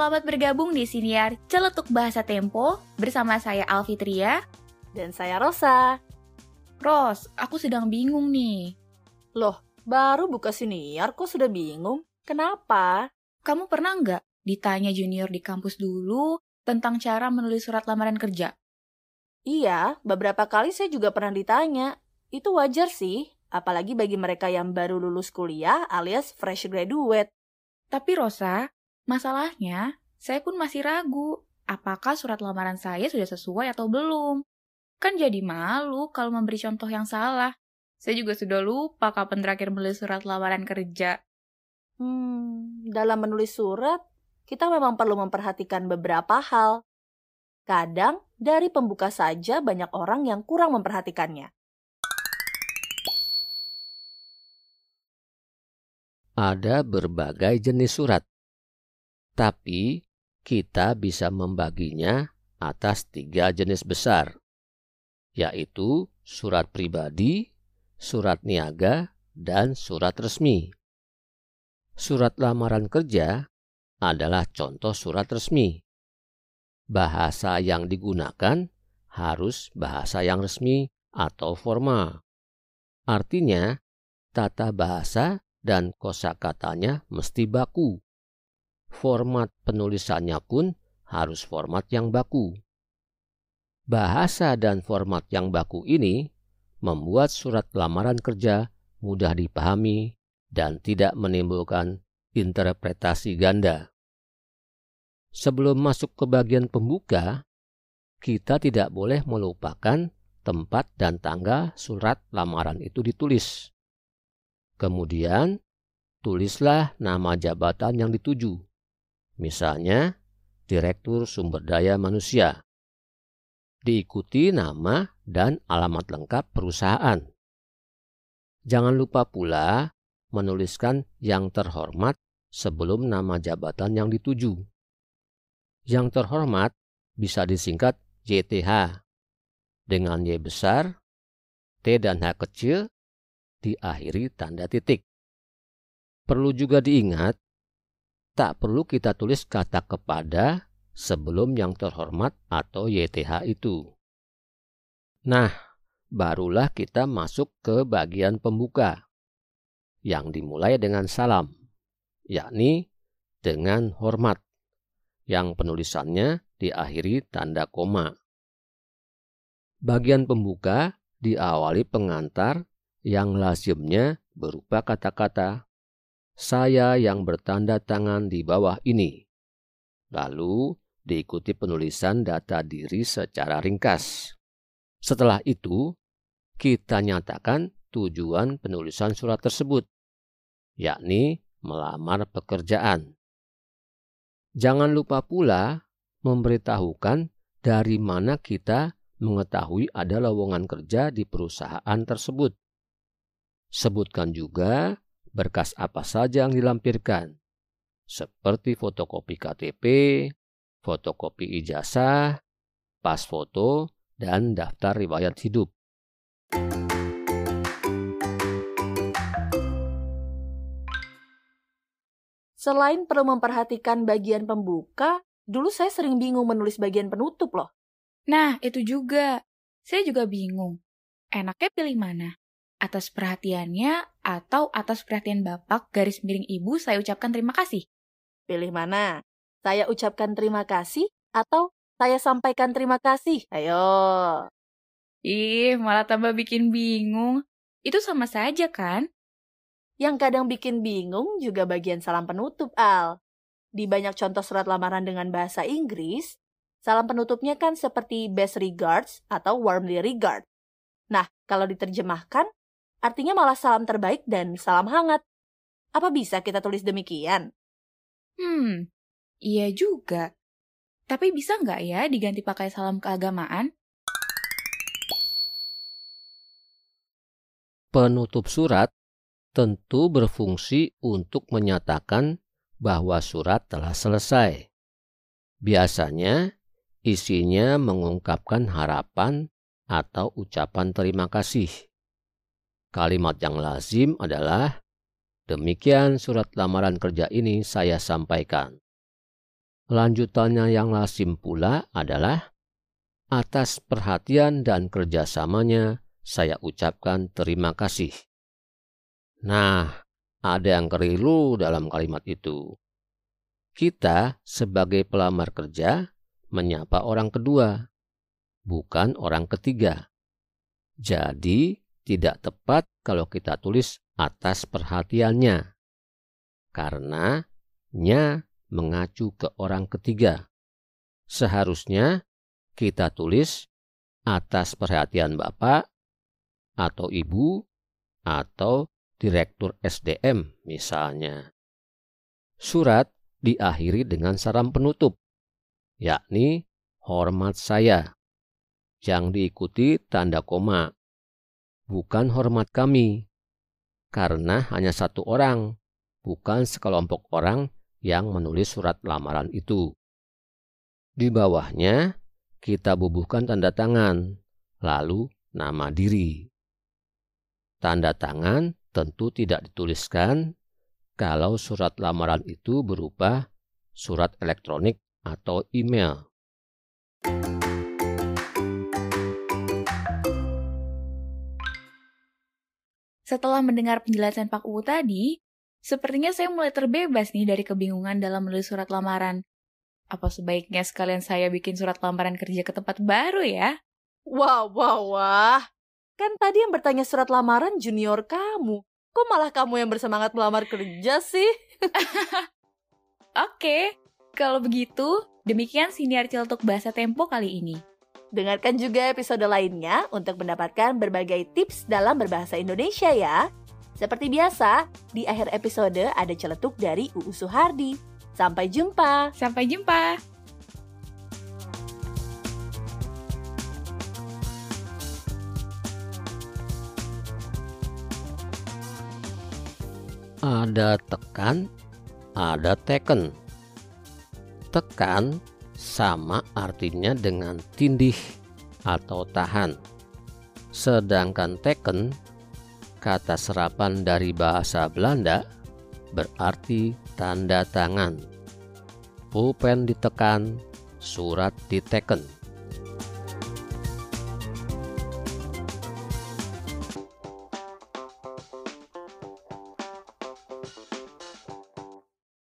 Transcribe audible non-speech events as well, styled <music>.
Selamat bergabung di siniar Celetuk Bahasa Tempo bersama saya Alfitria. Dan saya Rosa. Ros, aku sedang bingung nih. Loh, baru buka siniar kok sudah bingung? Kenapa? Kamu pernah nggak ditanya junior di kampus dulu tentang cara menulis surat lamaran kerja? Iya, beberapa kali saya juga pernah ditanya. Itu wajar sih, apalagi bagi mereka yang baru lulus kuliah alias fresh graduate. Tapi Rosa, Masalahnya, saya pun masih ragu apakah surat lamaran saya sudah sesuai atau belum. Kan jadi malu kalau memberi contoh yang salah. Saya juga sudah lupa kapan terakhir menulis surat lamaran kerja. Hmm, dalam menulis surat, kita memang perlu memperhatikan beberapa hal. Kadang, dari pembuka saja banyak orang yang kurang memperhatikannya. Ada berbagai jenis surat tapi kita bisa membaginya atas tiga jenis besar, yaitu surat pribadi, surat niaga, dan surat resmi. Surat lamaran kerja adalah contoh surat resmi. Bahasa yang digunakan harus bahasa yang resmi atau formal. Artinya, tata bahasa dan kosakatanya mesti baku format penulisannya pun harus format yang baku. Bahasa dan format yang baku ini membuat surat lamaran kerja mudah dipahami dan tidak menimbulkan interpretasi ganda. Sebelum masuk ke bagian pembuka, kita tidak boleh melupakan tempat dan tanggal surat lamaran itu ditulis. Kemudian, tulislah nama jabatan yang dituju. Misalnya, Direktur Sumber Daya Manusia. Diikuti nama dan alamat lengkap perusahaan. Jangan lupa pula menuliskan yang terhormat sebelum nama jabatan yang dituju. Yang terhormat bisa disingkat JTH dengan Y besar, T dan H kecil diakhiri tanda titik. Perlu juga diingat tak perlu kita tulis kata kepada sebelum yang terhormat atau YTH itu. Nah, barulah kita masuk ke bagian pembuka yang dimulai dengan salam, yakni dengan hormat, yang penulisannya diakhiri tanda koma. Bagian pembuka diawali pengantar yang lazimnya berupa kata-kata saya yang bertanda tangan di bawah ini. Lalu diikuti penulisan data diri secara ringkas. Setelah itu, kita nyatakan tujuan penulisan surat tersebut, yakni melamar pekerjaan. Jangan lupa pula memberitahukan dari mana kita mengetahui ada lowongan kerja di perusahaan tersebut. Sebutkan juga berkas apa saja yang dilampirkan, seperti fotokopi KTP, fotokopi ijazah, pas foto, dan daftar riwayat hidup. Selain perlu memperhatikan bagian pembuka, dulu saya sering bingung menulis bagian penutup loh. Nah, itu juga. Saya juga bingung. Enaknya pilih mana? Atas perhatiannya atau atas perhatian Bapak garis miring Ibu saya ucapkan terima kasih. Pilih mana? Saya ucapkan terima kasih atau saya sampaikan terima kasih? Ayo. Ih, malah tambah bikin bingung. Itu sama saja kan? Yang kadang bikin bingung juga bagian salam penutup, Al. Di banyak contoh surat lamaran dengan bahasa Inggris, salam penutupnya kan seperti best regards atau warmly regard. Nah, kalau diterjemahkan, artinya malah salam terbaik dan salam hangat. Apa bisa kita tulis demikian? Hmm, iya juga. Tapi bisa nggak ya diganti pakai salam keagamaan? Penutup surat tentu berfungsi untuk menyatakan bahwa surat telah selesai. Biasanya, isinya mengungkapkan harapan atau ucapan terima kasih. Kalimat yang lazim adalah, demikian surat lamaran kerja ini saya sampaikan. Lanjutannya yang lazim pula adalah atas perhatian dan kerjasamanya saya ucapkan terima kasih. Nah, ada yang keliru dalam kalimat itu. Kita sebagai pelamar kerja menyapa orang kedua, bukan orang ketiga. Jadi, tidak tepat kalau kita tulis atas perhatiannya. Karena nya mengacu ke orang ketiga. Seharusnya kita tulis atas perhatian Bapak atau Ibu atau Direktur SDM misalnya. Surat diakhiri dengan salam penutup, yakni hormat saya, yang diikuti tanda koma, bukan hormat kami, karena hanya satu orang, bukan sekelompok orang yang menulis surat lamaran itu. Di bawahnya kita bubuhkan tanda tangan, lalu nama diri. Tanda tangan tentu tidak dituliskan kalau surat lamaran itu berupa surat elektronik atau email. Setelah mendengar penjelasan Pak U tadi, sepertinya saya mulai terbebas nih dari kebingungan dalam menulis surat lamaran. Apa sebaiknya sekalian saya bikin surat lamaran kerja ke tempat baru ya? Wah, wah, wah. Kan tadi yang bertanya surat lamaran junior kamu. Kok malah kamu yang bersemangat melamar kerja sih? <laughs> Oke, kalau begitu, demikian siniar Ciltuk Bahasa Tempo kali ini. Dengarkan juga episode lainnya untuk mendapatkan berbagai tips dalam berbahasa Indonesia ya. Seperti biasa, di akhir episode ada celetuk dari UU Suhardi. Sampai jumpa. Sampai jumpa. Ada tekan, ada teken. Tekan sama artinya dengan tindih atau tahan. Sedangkan teken, kata serapan dari bahasa Belanda, berarti tanda tangan. Pulpen ditekan, surat diteken.